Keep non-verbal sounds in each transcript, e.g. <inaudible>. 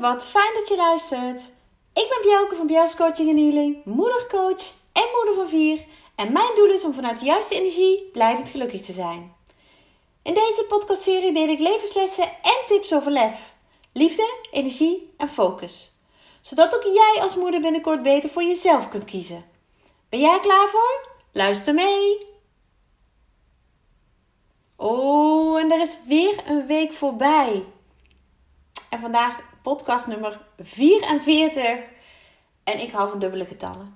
Wat fijn dat je luistert. Ik ben Bjelke van Bjel's Coaching en Healing, moedercoach en moeder van vier. En mijn doel is om vanuit de juiste energie blijvend gelukkig te zijn. In deze podcastserie deel ik levenslessen en tips over lef, liefde, energie en focus. Zodat ook jij als moeder binnenkort beter voor jezelf kunt kiezen. Ben jij klaar voor? Luister mee! Oh, en er is weer een week voorbij. En vandaag podcast nummer 44. En ik hou van dubbele getallen.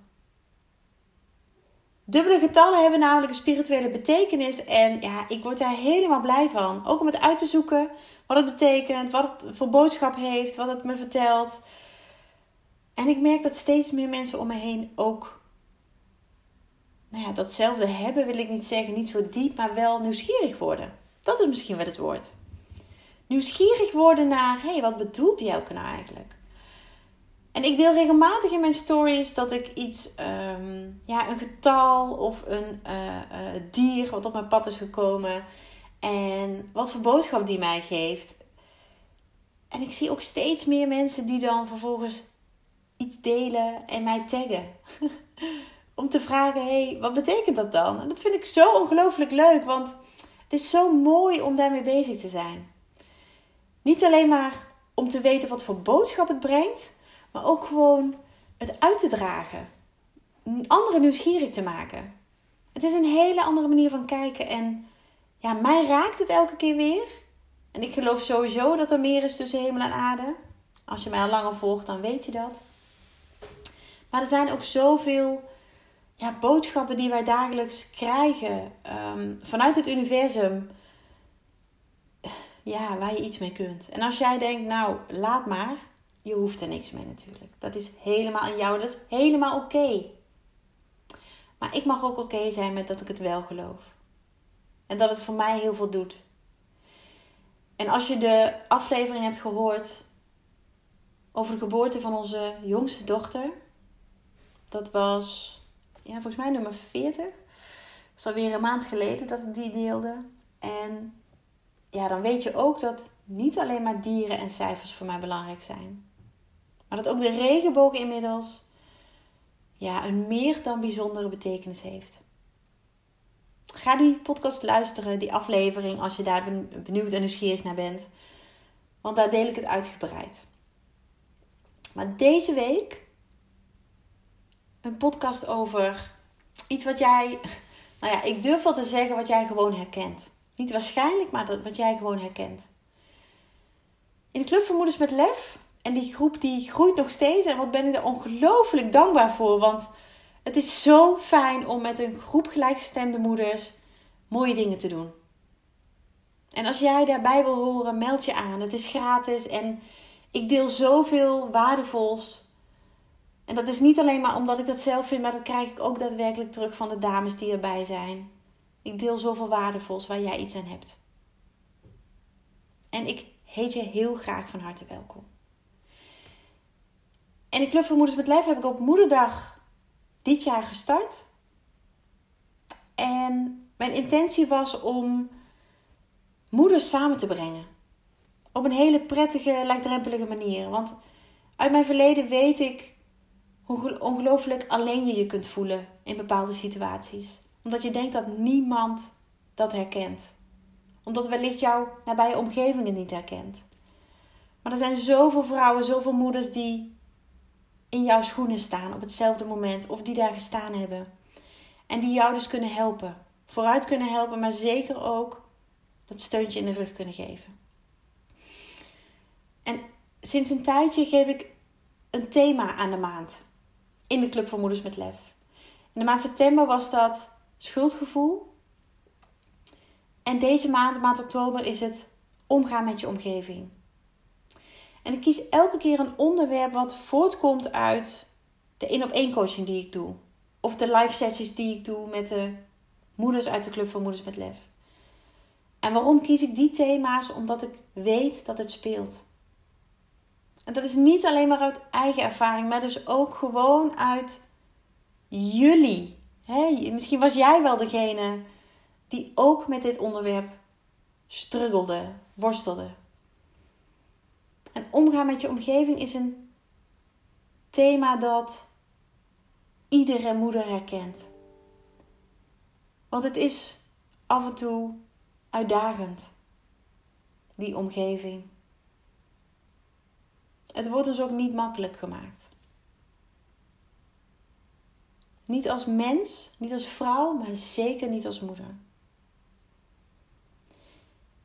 Dubbele getallen hebben namelijk een spirituele betekenis. En ja, ik word daar helemaal blij van. Ook om het uit te zoeken wat het betekent, wat het voor boodschap heeft, wat het me vertelt. En ik merk dat steeds meer mensen om me heen ook nou ja, datzelfde hebben, wil ik niet zeggen, niet zo diep, maar wel nieuwsgierig worden. Dat is misschien wel het woord nieuwsgierig worden naar, hé, hey, wat bedoelt Bjelke nou eigenlijk? En ik deel regelmatig in mijn stories dat ik iets, um, ja, een getal of een uh, uh, dier wat op mijn pad is gekomen en wat voor boodschap die mij geeft. En ik zie ook steeds meer mensen die dan vervolgens iets delen en mij taggen. <laughs> Om te vragen, hé, hey, wat betekent dat dan? En dat vind ik zo ongelooflijk leuk, want het is zo mooi om daarmee bezig te zijn. Niet alleen maar om te weten wat voor boodschap het brengt, maar ook gewoon het uit te dragen. Anderen nieuwsgierig te maken. Het is een hele andere manier van kijken en ja, mij raakt het elke keer weer. En ik geloof sowieso dat er meer is tussen hemel en aarde. Als je mij al langer volgt, dan weet je dat. Maar er zijn ook zoveel ja, boodschappen die wij dagelijks krijgen um, vanuit het universum ja, waar je iets mee kunt. En als jij denkt, nou, laat maar, je hoeft er niks mee natuurlijk. Dat is helemaal aan jou, dat is helemaal oké. Maar ik mag ook oké zijn met dat ik het wel geloof. En dat het voor mij heel veel doet. En als je de aflevering hebt gehoord over de geboorte van onze jongste dochter. Dat was, ja, volgens mij nummer 40. Dat is alweer een maand geleden dat ik die deelde. En ja, dan weet je ook dat niet alleen maar dieren en cijfers voor mij belangrijk zijn. Maar dat ook de regenboog inmiddels ja, een meer dan bijzondere betekenis heeft. Ga die podcast luisteren, die aflevering, als je daar benieuwd en nieuwsgierig naar bent. Want daar deel ik het uitgebreid. Maar deze week een podcast over iets wat jij, <laughs> nou ja, ik durf wel te zeggen wat jij gewoon herkent. Niet waarschijnlijk, maar dat, wat jij gewoon herkent. In de Club van Moeders met Lef. En die groep die groeit nog steeds. En wat ben ik daar ongelooflijk dankbaar voor. Want het is zo fijn om met een groep gelijkgestemde moeders mooie dingen te doen. En als jij daarbij wil horen, meld je aan. Het is gratis en ik deel zoveel waardevols. En dat is niet alleen maar omdat ik dat zelf vind, maar dat krijg ik ook daadwerkelijk terug van de dames die erbij zijn. Ik deel zoveel waardevols waar jij iets aan hebt. En ik heet je heel graag van harte welkom. En de Club van Moeders met Lef heb ik op Moederdag dit jaar gestart. En mijn intentie was om moeders samen te brengen. Op een hele prettige, laagdrempelige manier. Want uit mijn verleden weet ik hoe ongelooflijk alleen je je kunt voelen in bepaalde situaties omdat je denkt dat niemand dat herkent. Omdat wellicht jouw nabije omgeving het niet herkent. Maar er zijn zoveel vrouwen, zoveel moeders die in jouw schoenen staan op hetzelfde moment. Of die daar gestaan hebben. En die jou dus kunnen helpen. Vooruit kunnen helpen, maar zeker ook dat steuntje in de rug kunnen geven. En sinds een tijdje geef ik een thema aan de maand. In de Club voor Moeders met Lef. In de maand september was dat schuldgevoel. En deze maand, maand oktober, is het omgaan met je omgeving. En ik kies elke keer een onderwerp wat voortkomt uit de één op één coaching die ik doe. Of de live sessies die ik doe met de moeders uit de Club van Moeders met Lef. En waarom kies ik die thema's? Omdat ik weet dat het speelt. En dat is niet alleen maar uit eigen ervaring, maar dus ook gewoon uit jullie Hey, misschien was jij wel degene die ook met dit onderwerp struggelde, worstelde. En omgaan met je omgeving is een thema dat iedere moeder herkent. Want het is af en toe uitdagend, die omgeving. Het wordt ons ook niet makkelijk gemaakt. Niet als mens, niet als vrouw, maar zeker niet als moeder.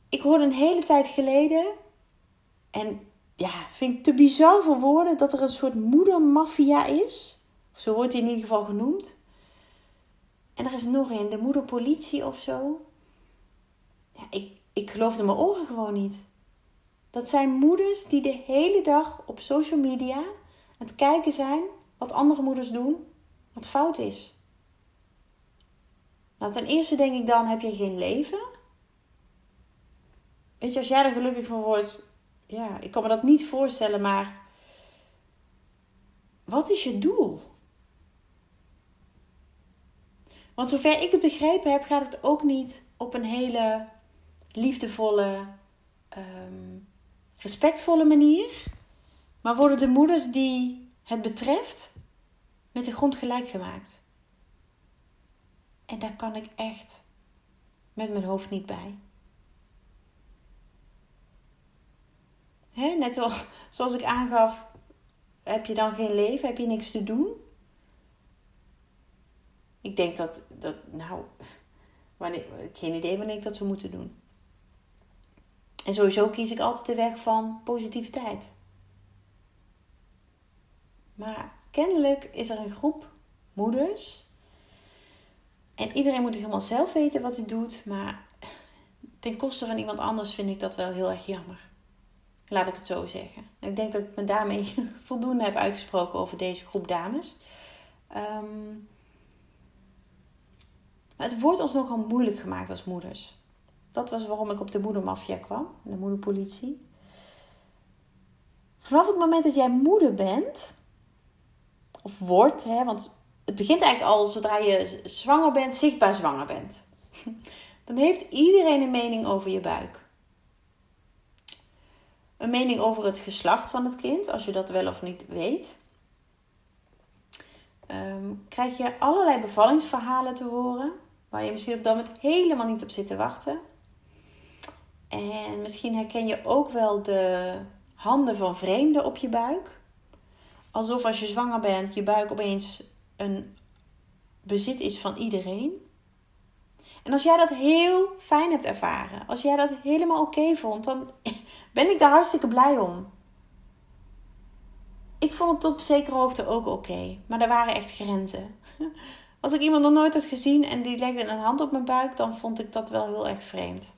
Ik hoorde een hele tijd geleden, en ja, vind ik te bizar voor woorden, dat er een soort moedermafia is. Zo wordt hij in ieder geval genoemd. En er is nog een, de moederpolitie of zo. Ja, ik, ik geloofde mijn oren gewoon niet. Dat zijn moeders die de hele dag op social media aan het kijken zijn wat andere moeders doen, wat fout is. Nou, ten eerste denk ik dan, heb je geen leven? Weet je, als jij er gelukkig van wordt, ja, ik kan me dat niet voorstellen, maar wat is je doel? Want zover ik het begrepen heb, gaat het ook niet op een hele liefdevolle, ehm, respectvolle manier. Maar worden de moeders die het betreft met de grond gelijk gemaakt. En daar kan ik echt met mijn hoofd niet bij. net zoals ik aangaf, heb je dan geen leven, heb je niks te doen? Ik denk dat, dat nou, wanneer, geen idee wanneer ik dat zou moeten doen. En sowieso kies ik altijd de weg van positiviteit. Maar kennelijk is er een groep moeders. En iedereen moet helemaal zelf weten wat hij doet. Maar ten koste van iemand anders vind ik dat wel heel erg jammer. Laat ik het zo zeggen. Ik denk dat ik me daarmee <laughs> voldoende heb uitgesproken over deze groep dames. Ehm, het wordt ons nogal moeilijk gemaakt als moeders. Dat was waarom ik op de moedermafia kwam, de moederpolitie. Vanaf het moment dat jij moeder bent, of wordt, hè, want het begint eigenlijk al zodra je zwanger bent, zichtbaar zwanger bent. <laughs> Dan heeft iedereen een mening over je buik. Een mening over het geslacht van het kind, als je dat wel of niet weet. Um, krijg je allerlei bevallingsverhalen te horen, waar je misschien op dat moment helemaal niet op zit te wachten. En misschien herken je ook wel de handen van vreemden op je buik. Alsof als je zwanger bent, je buik opeens een bezit is van iedereen. En als jij dat heel fijn hebt ervaren, als jij dat helemaal oké vond, dan <laughs> ben ik daar hartstikke blij om. Ik vond het op zekere hoogte ook oké, maar er waren echt grenzen. <laughs> Als ik iemand nog nooit had gezien en die legde een hand op mijn buik, dan vond ik dat wel heel erg vreemd.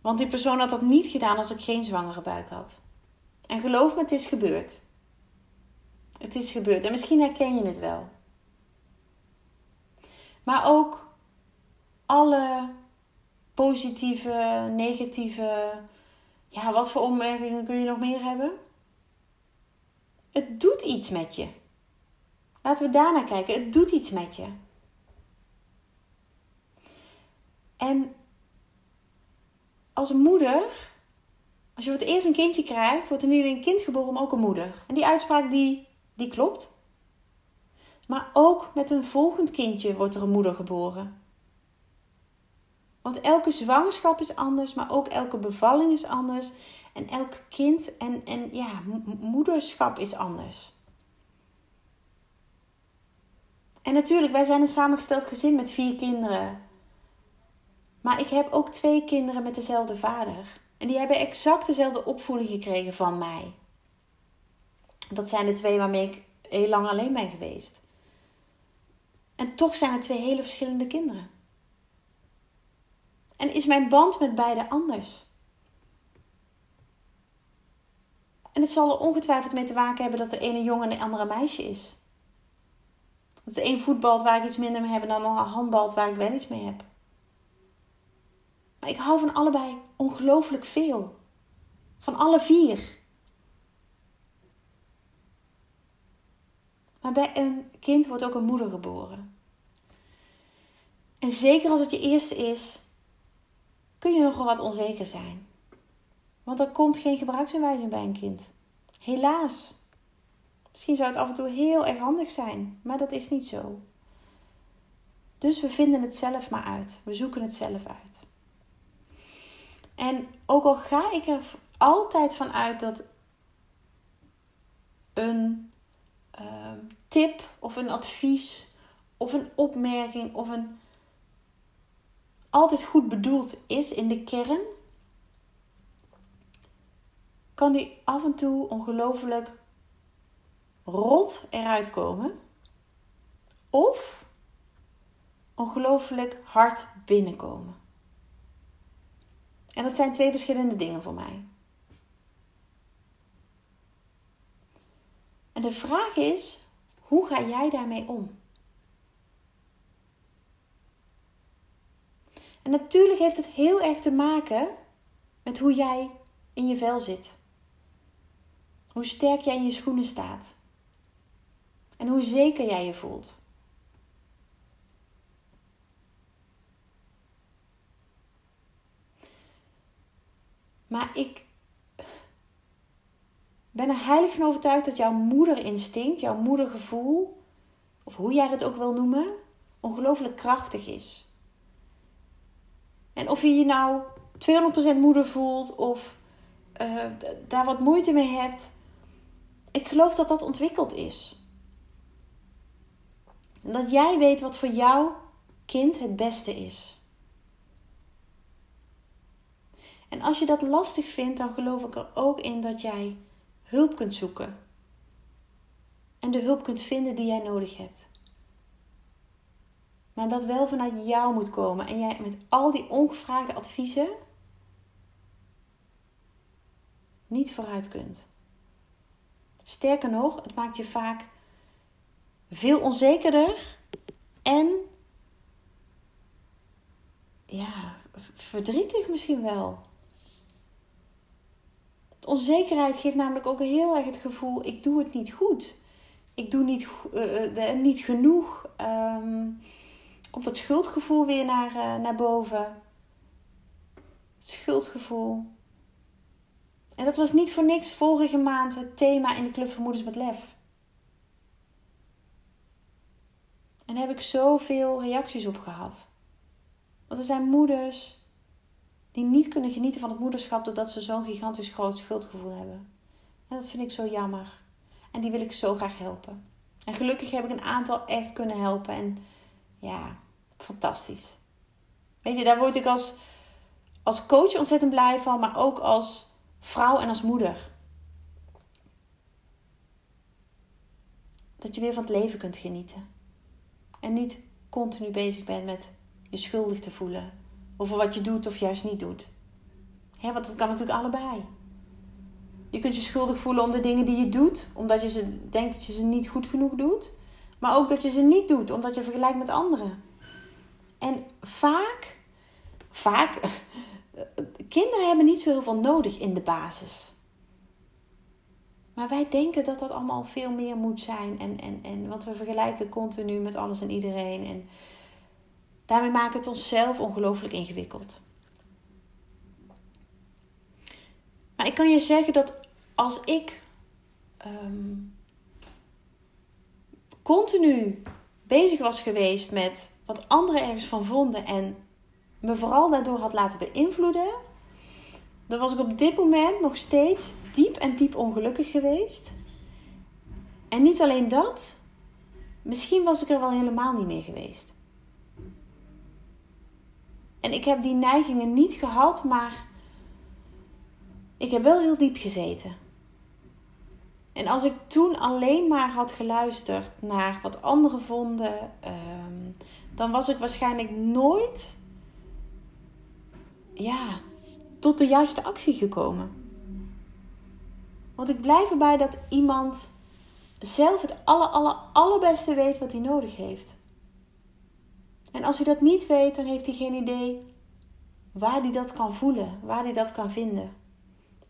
Want die persoon had dat niet gedaan als ik geen zwangere buik had. En geloof me, het is gebeurd. Het is gebeurd en misschien herken je het wel. Maar ook alle positieve, negatieve, ja, wat voor opmerkingen kun je nog meer hebben? Het doet iets met je. Laten we daarnaar kijken. Het doet iets met je. En als moeder, als je voor het eerst een kindje krijgt, wordt er nu een kind geboren, maar ook een moeder. En die uitspraak die, die klopt. Maar ook met een volgend kindje wordt er een moeder geboren. Want elke zwangerschap is anders, maar ook elke bevalling is anders. En elk kind en, en ja, moederschap is anders. En natuurlijk, wij zijn een samengesteld gezin met vier kinderen. Maar ik heb ook twee kinderen met dezelfde vader. En die hebben exact dezelfde opvoeding gekregen van mij. Dat zijn de twee waarmee ik heel lang alleen ben geweest. En toch zijn het twee hele verschillende kinderen. En is mijn band met beide anders? En het zal er ongetwijfeld mee te maken hebben dat de ene jongen en de andere meisje is. Dat de een voetbalt waar ik iets minder mee heb dan een handbalt waar ik wel iets mee heb. Maar ik hou van allebei ongelooflijk veel. Van alle vier. Maar bij een kind wordt ook een moeder geboren. En zeker als het je eerste is, kun je nogal wat onzeker zijn. Want er komt geen gebruiksaanwijzing bij een kind. Helaas. Misschien zou het af en toe heel erg handig zijn, maar dat is niet zo. Dus we vinden het zelf maar uit. We zoeken het zelf uit. En ook al ga ik er altijd van uit dat een uh, tip of een advies of een opmerking of een altijd goed bedoeld is in de kern, kan die af en toe ongelooflijk rot eruit komen. Of ongelooflijk hard binnenkomen. En dat zijn twee verschillende dingen voor mij. En de vraag is, hoe ga jij daarmee om? En natuurlijk heeft het heel erg te maken met hoe jij in je vel zit. Hoe sterk jij in je schoenen staat. En hoe zeker jij je voelt. Maar ik ben er heilig van overtuigd dat jouw moederinstinct, jouw moedergevoel, of hoe jij het ook wil noemen, ongelooflijk krachtig is. En of je je nou 200% moeder voelt of uh, daar wat moeite mee hebt, ik geloof dat dat ontwikkeld is. En dat jij weet wat voor jouw kind het beste is. En als je dat lastig vindt, dan geloof ik er ook in dat jij hulp kunt zoeken. En de hulp kunt vinden die jij nodig hebt. Maar dat wel vanuit jou moet komen. En jij met al die ongevraagde adviezen niet vooruit kunt. Sterker nog, het maakt je vaak veel onzekerder en ja, verdrietig misschien wel. Onzekerheid geeft namelijk ook heel erg het gevoel: ik doe het niet goed. Ik doe niet, uh, niet genoeg. Um, komt dat schuldgevoel weer naar, uh, naar boven. Het schuldgevoel. En dat was niet voor niks vorige maand het thema in de Club van Moeders met Lef. En daar heb ik zoveel reacties op gehad. Want er zijn moeders die niet kunnen genieten van het moederschap doordat ze zo'n gigantisch groot schuldgevoel hebben. En dat vind ik zo jammer. En die wil ik zo graag helpen. En gelukkig heb ik een aantal echt kunnen helpen. En ja, fantastisch. Weet je, daar word ik als, als coach ontzettend blij van, maar ook als vrouw en als moeder. Dat je weer van het leven kunt genieten. En niet continu bezig bent met je schuldig te voelen over wat je doet of juist niet doet. Hè, want dat kan natuurlijk allebei. Je kunt je schuldig voelen om de dingen die je doet, omdat je ze denkt dat je ze niet goed genoeg doet. Maar ook dat je ze niet doet, omdat je vergelijkt met anderen. En vaak, vaak, <laughs> kinderen hebben niet zo heel veel nodig in de basis. Maar wij denken dat dat allemaal veel meer moet zijn. En, en, en, want we vergelijken continu met alles en iedereen. En Daarmee maken we het onszelf ongelooflijk ingewikkeld. Maar ik kan je zeggen dat als ik ehm, continu bezig was geweest met wat anderen ergens van vonden en me vooral daardoor had laten beïnvloeden, dan was ik op dit moment nog steeds diep en diep ongelukkig geweest. En niet alleen dat, misschien was ik er wel helemaal niet mee geweest. En ik heb die neigingen niet gehad, maar ik heb wel heel diep gezeten. En als ik toen alleen maar had geluisterd naar wat anderen vonden, ehm, dan was ik waarschijnlijk nooit ja, tot de juiste actie gekomen. Want ik blijf erbij dat iemand zelf het aller, aller, allerbeste weet wat hij nodig heeft. En als hij dat niet weet, dan heeft hij geen idee waar hij dat kan voelen, waar hij dat kan vinden.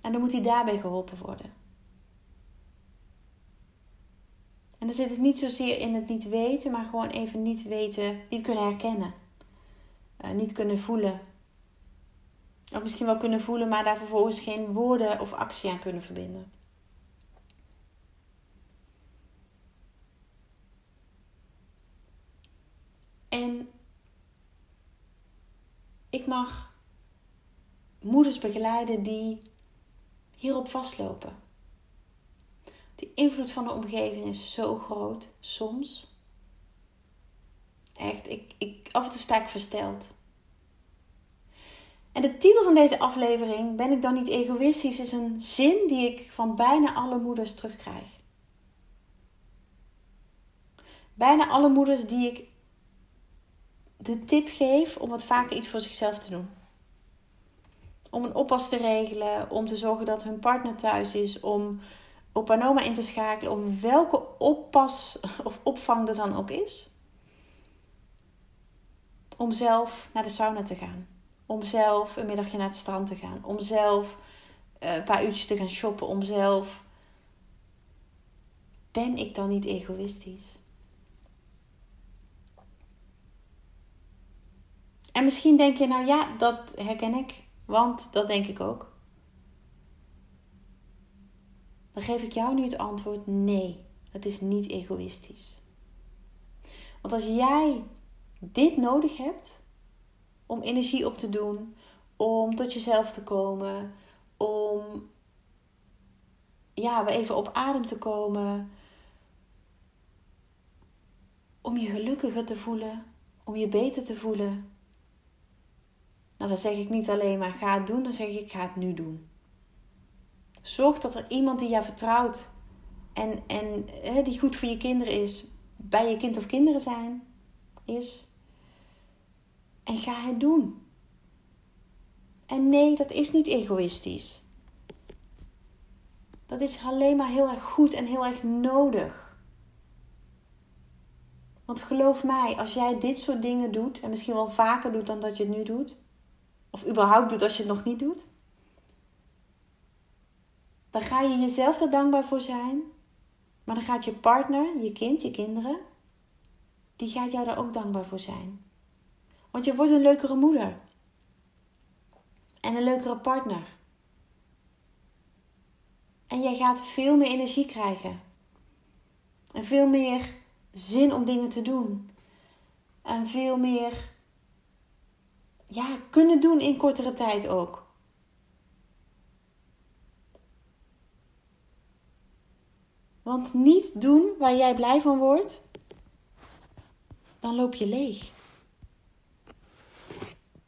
En dan moet hij daarbij geholpen worden. En dan zit het niet zozeer in het niet weten, maar gewoon even niet weten, niet kunnen herkennen. Uh, niet kunnen voelen. Of misschien wel kunnen voelen, maar daar vervolgens geen woorden of actie aan kunnen verbinden. En ik mag moeders begeleiden die hierop vastlopen. Die invloed van de omgeving is zo groot soms. Echt, ik, ik, af en toe sta ik versteld. En de titel van deze aflevering, Ben ik dan niet egoïstisch, is een zin die ik van bijna alle moeders terugkrijg. Bijna alle moeders die ik de tip geef om wat vaker iets voor zichzelf te doen. Om een oppas te regelen, om te zorgen dat hun partner thuis is, om opa en in te schakelen, om welke oppas <laughs> of opvang er dan ook is. Om zelf naar de sauna te gaan. Om zelf een middagje naar het strand te gaan. Om zelf eh, een paar uurtjes te gaan shoppen. Om zelf. Ben ik dan niet egoïstisch? En misschien denk je, nou ja, dat herken ik. Want dat denk ik ook. Dan geef ik jou nu het antwoord: nee, het is niet egoïstisch. Want als jij dit nodig hebt om energie op te doen, om tot jezelf te komen, om ja, weer even op adem te komen, om je gelukkiger te voelen, om je beter te voelen. Nou, dan zeg ik niet alleen maar ga het doen, dan zeg ik ga het nu doen. Zorg dat er iemand die jou vertrouwt en, en hè, die goed voor je kinderen is, bij je kind of kinderen zijn, is. En ga het doen. En nee, dat is niet egoïstisch. Dat is alleen maar heel erg goed en heel erg nodig. Want geloof mij, als jij dit soort dingen doet, en misschien wel vaker doet dan dat je het nu doet, of überhaupt doet als je het nog niet doet, dan ga je jezelf er dankbaar voor zijn. Maar dan gaat je partner, je kind, je kinderen, die gaat jou daar ook dankbaar voor zijn. Want je wordt een leukere moeder. En een leukere partner. En jij gaat veel meer energie krijgen. En veel meer zin om dingen te doen. En veel meer ja, kunnen doen in kortere tijd ook. Want niet doen waar jij blij van wordt, dan loop je leeg.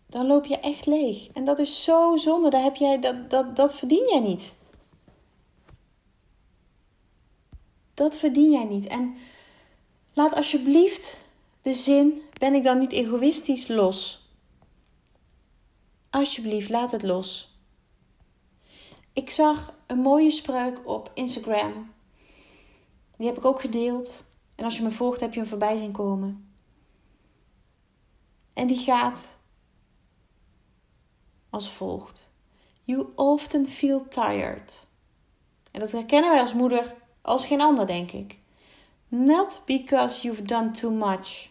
Dan loop je echt leeg. En dat is zo zonde. Dat, heb jij, dat, dat, dat verdien jij niet. Dat verdien jij niet. En laat alsjeblieft de zin: ben ik dan niet egoïstisch los? Alsjeblieft, laat het los. Ik zag een mooie spreuk op Instagram die heb ik ook gedeeld. En als je me volgt, heb je hem voorbij zien komen. En die gaat als volgt: You often feel tired. En dat herkennen wij als moeder als geen ander, denk ik. Not because you've done too much,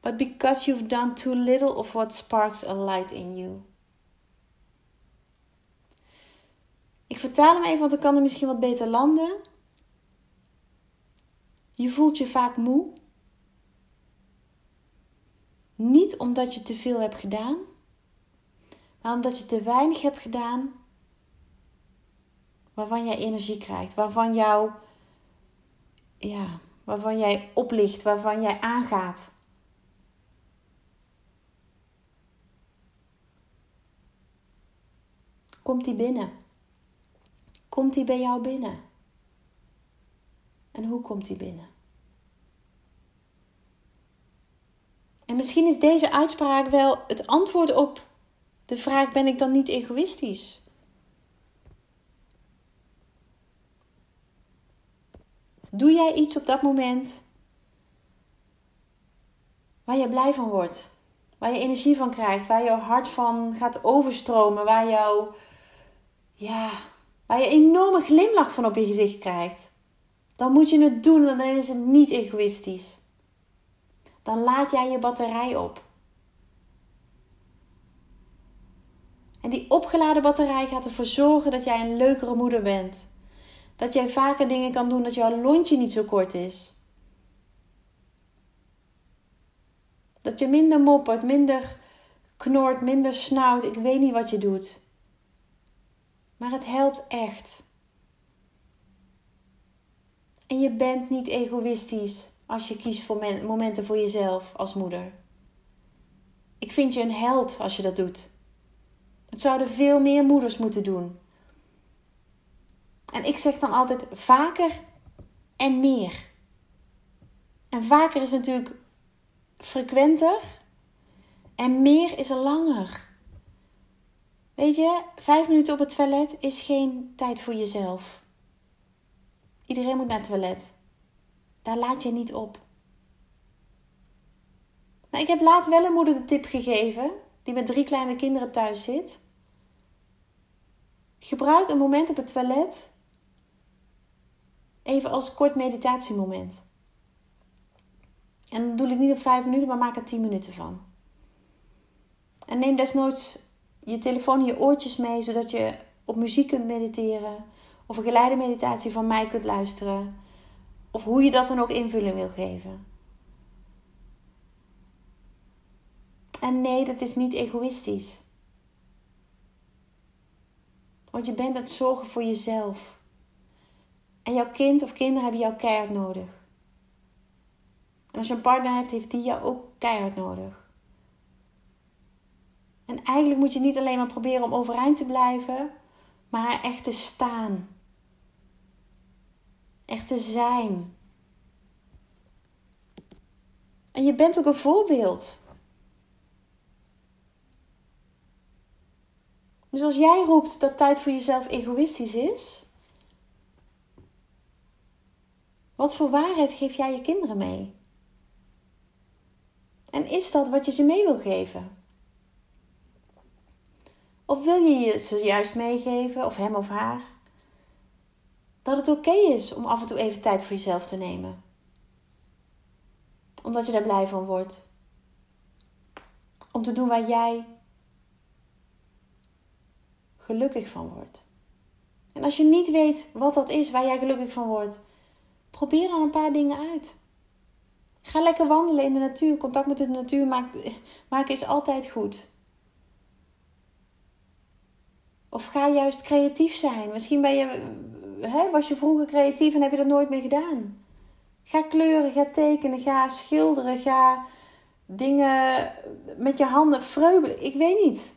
but because you've done too little of what sparks a light in you. Ik vertaal hem even, want dan kan er misschien wat beter landen. Je voelt je vaak moe. Niet omdat je te veel hebt gedaan, maar omdat je te weinig hebt gedaan waarvan jij energie krijgt, waarvan jou, ja, waarvan jij oplicht, waarvan jij aangaat. Komt die binnen? Komt die bij jou binnen? En hoe komt die binnen? En misschien is deze uitspraak wel het antwoord op de vraag: ben ik dan niet egoïstisch? Doe jij iets op dat moment waar je blij van wordt? Waar je energie van krijgt, waar je hart van gaat overstromen, waar, jou, ja, waar je enorme glimlach van op je gezicht krijgt dan moet je het doen, want dan is het niet egoïstisch. Dan laat jij je batterij op. En die opgeladen batterij gaat ervoor zorgen dat jij een leukere moeder bent. Dat jij vaker dingen kan doen, dat jouw lontje niet zo kort is. Dat je minder moppert, minder knort, minder snauwt. Ik weet niet wat je doet. Maar het helpt echt. En je bent niet egoïstisch als je kiest voor momenten voor jezelf als moeder. Ik vind je een held als je dat doet. Het zouden veel meer moeders moeten doen. En ik zeg dan altijd vaker en meer. En vaker is natuurlijk frequenter en meer is er langer. Weet je, vijf minuten op het toilet is geen tijd voor jezelf. Iedereen moet naar het toilet. Daar laat je niet op. Nou, ik heb laatst wel een moeder de tip gegeven die met drie kleine kinderen thuis zit. Gebruik een moment op het toilet even als kort meditatiemoment. En dan doe ik niet op vijf minuten, maar maak er tien minuten van. En neem desnoods je telefoon in je oortjes mee, zodat je op muziek kunt mediteren. Of een geleide meditatie van mij kunt luisteren. Of hoe je dat dan ook invulling wil geven. En nee, dat is niet egoïstisch. Want je bent aan het zorgen voor jezelf. En jouw kind of kinderen hebben jou keihard nodig. En als je een partner hebt, heeft die jou ook keihard nodig. En eigenlijk moet je niet alleen maar proberen om overeind te blijven, maar echt te staan. Echt te zijn. En je bent ook een voorbeeld. Dus als jij roept dat tijd voor jezelf egoïstisch is, wat voor waarheid geef jij je kinderen mee? En is dat wat je ze mee wil geven? Of wil je je ze juist meegeven, of hem of haar, dat het oké is om af en toe even tijd voor jezelf te nemen? Omdat je daar blij van wordt. Om te doen waar jij gelukkig van wordt. En als je niet weet wat dat is waar jij gelukkig van wordt, probeer dan een paar dingen uit. Ga lekker wandelen in de natuur. Contact met de natuur maken is altijd goed. Of ga juist creatief zijn. Misschien ben je, hè, was je vroeger creatief en heb je dat nooit meer gedaan. Ga kleuren, ga tekenen, ga schilderen, ga dingen met je handen vreubelen. Ik weet niet.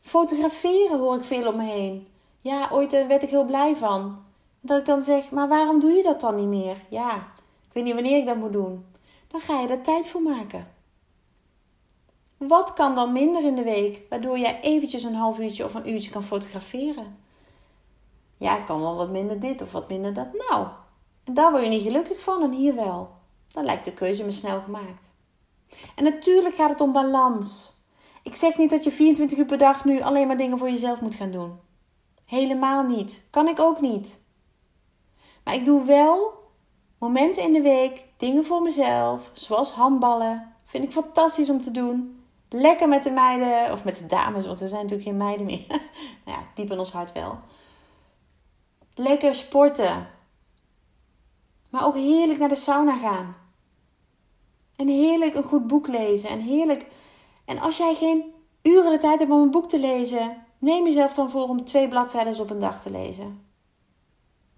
Fotograferen hoor ik veel om me heen. Ja, ooit eh, werd ik heel blij van. Dat ik dan zeg, maar waarom doe je dat dan niet meer? Ja, ik weet niet wanneer ik dat moet doen. Dan ga je er tijd voor maken. Wat kan dan minder in de week, waardoor jij eventjes een half uurtje of een uurtje kan fotograferen? Ja, ik kan wel wat minder dit of wat minder dat. Nou, en daar word je niet gelukkig van en hier wel. Dan lijkt de keuze me snel gemaakt. En natuurlijk gaat het om balans. Ik zeg niet dat je 24 uur per dag nu alleen maar dingen voor jezelf moet gaan doen. Helemaal niet. Kan ik ook niet. Maar ik doe wel momenten in de week dingen voor mezelf, zoals handballen. Vind ik fantastisch om te doen. Lekker met de meiden, of met de dames, want we zijn natuurlijk geen meiden meer. <laughs> nou ja, diep in ons hart wel. Lekker sporten. Maar ook heerlijk naar de sauna gaan. En heerlijk een goed boek lezen. En heerlijk. En als jij geen uren de tijd hebt om een boek te lezen, neem jezelf dan voor om twee bladzijden op een dag te lezen.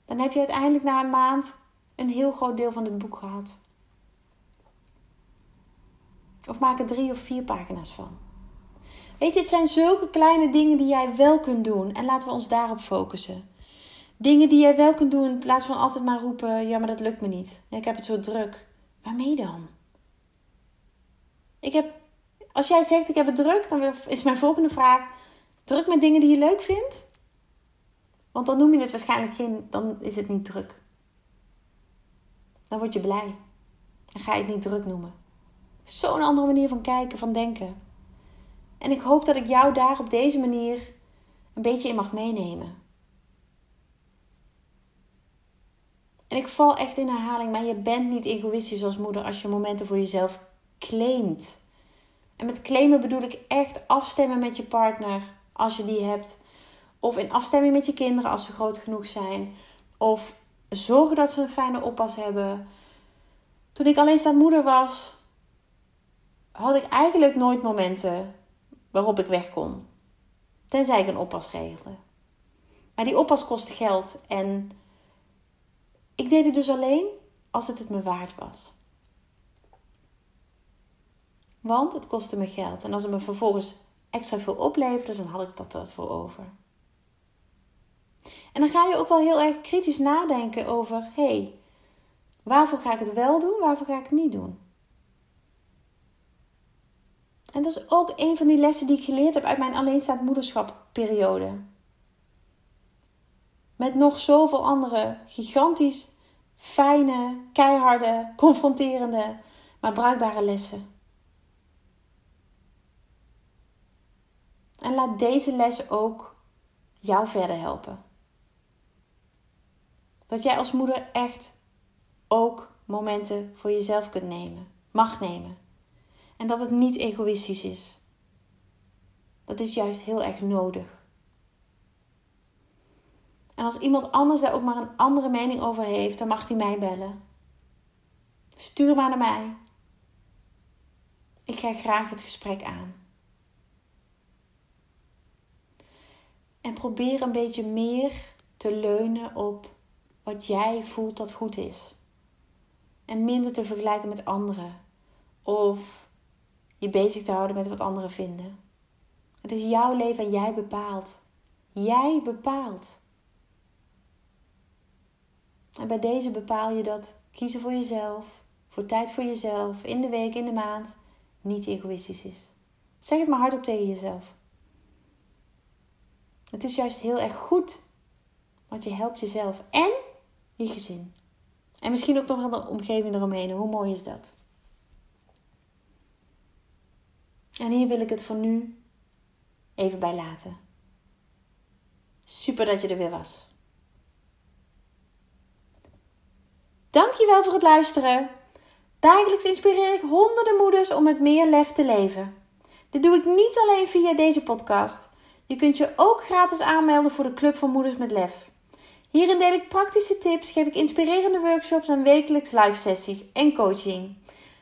Dan heb je uiteindelijk na een maand een heel groot deel van het boek gehad. Of maak er drie of vier pagina's van. Weet je, het zijn zulke kleine dingen die jij wel kunt doen. En laten we ons daarop focussen. Dingen die jij wel kunt doen in plaats van altijd maar roepen: ja, maar dat lukt me niet. ik heb het zo druk. Waarmee dan? Ik heb, als jij zegt: ik heb het druk, dan is mijn volgende vraag: druk met dingen die je leuk vindt? Want dan noem je het waarschijnlijk geen, dan is het niet druk. Dan word je blij. Dan ga je het niet druk noemen. Zo'n andere manier van kijken, van denken. En ik hoop dat ik jou daar op deze manier een beetje in mag meenemen. En ik val echt in herhaling, maar je bent niet egoïstisch als moeder als je momenten voor jezelf claimt. En met claimen bedoel ik echt afstemmen met je partner als je die hebt. Of in afstemming met je kinderen als ze groot genoeg zijn. Of zorgen dat ze een fijne oppas hebben. Toen ik alleenstaand moeder was, had ik eigenlijk nooit momenten waarop ik weg kon. Tenzij ik een oppas regelde. Maar die oppas kostte geld en ik deed het dus alleen als het het me waard was. Want het kostte me geld. En als het me vervolgens extra veel opleverde, dan had ik dat ervoor over. En dan ga je ook wel heel erg kritisch nadenken over: hé, hey, waarvoor ga ik het wel doen, waarvoor ga ik het niet doen? En dat is ook een van die lessen die ik geleerd heb uit mijn alleenstaand moederschapperiode. Met nog zoveel andere gigantisch fijne, keiharde, confronterende, maar bruikbare lessen. En laat deze les ook jou verder helpen. Dat jij als moeder echt ook momenten voor jezelf kunt nemen, mag nemen. En dat het niet egoïstisch is. Dat is juist heel erg nodig. En als iemand anders daar ook maar een andere mening over heeft, dan mag hij mij bellen. Stuur maar naar mij. Ik ga graag het gesprek aan. En probeer een beetje meer te leunen op wat jij voelt dat goed is. En minder te vergelijken met anderen. Of je bezig te houden met wat anderen vinden. Het is jouw leven en jij bepaalt. Jij bepaalt. En bij deze bepaal je dat kiezen voor jezelf, voor tijd voor jezelf, in de week, in de maand, niet egoïstisch is. Zeg het maar hardop tegen jezelf. Het is juist heel erg goed, want je helpt jezelf en je gezin. En misschien ook nog wel de omgeving eromheen. Hoe mooi is dat? En hier wil ik het voor nu even bij laten. Super dat je er weer was. Dankjewel voor het luisteren. Dagelijks inspireer ik honderden moeders om met meer lef te leven. Dit doe ik niet alleen via deze podcast. Je kunt je ook gratis aanmelden voor de Club van Moeders met Lef. Hierin deel ik praktische tips, geef ik inspirerende workshops en wekelijks live sessies en coaching.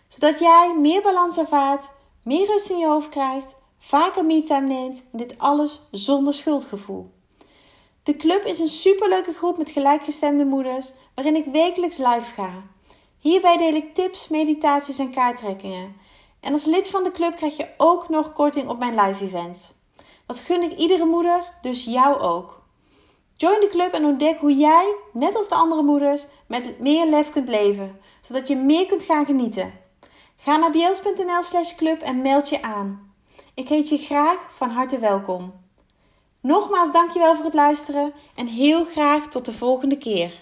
Zodat jij meer balans ervaart, meer rust in je hoofd krijgt, vaker me-time neemt en dit alles zonder schuldgevoel. De club is een superleuke groep met gelijkgestemde moeders waarin ik wekelijks live ga. Hierbij deel ik tips, meditaties en kaarttrekkingen. En als lid van de club krijg je ook nog korting op mijn live events. Dat gun ik iedere moeder, dus jou ook. Join de club en ontdek hoe jij, net als de andere moeders, met meer lef kunt leven, zodat je meer kunt gaan genieten. Ga naar bjels.nl slash club en meld je aan. Ik heet je graag van harte welkom. Nogmaals dankjewel voor het luisteren en heel graag tot de volgende keer.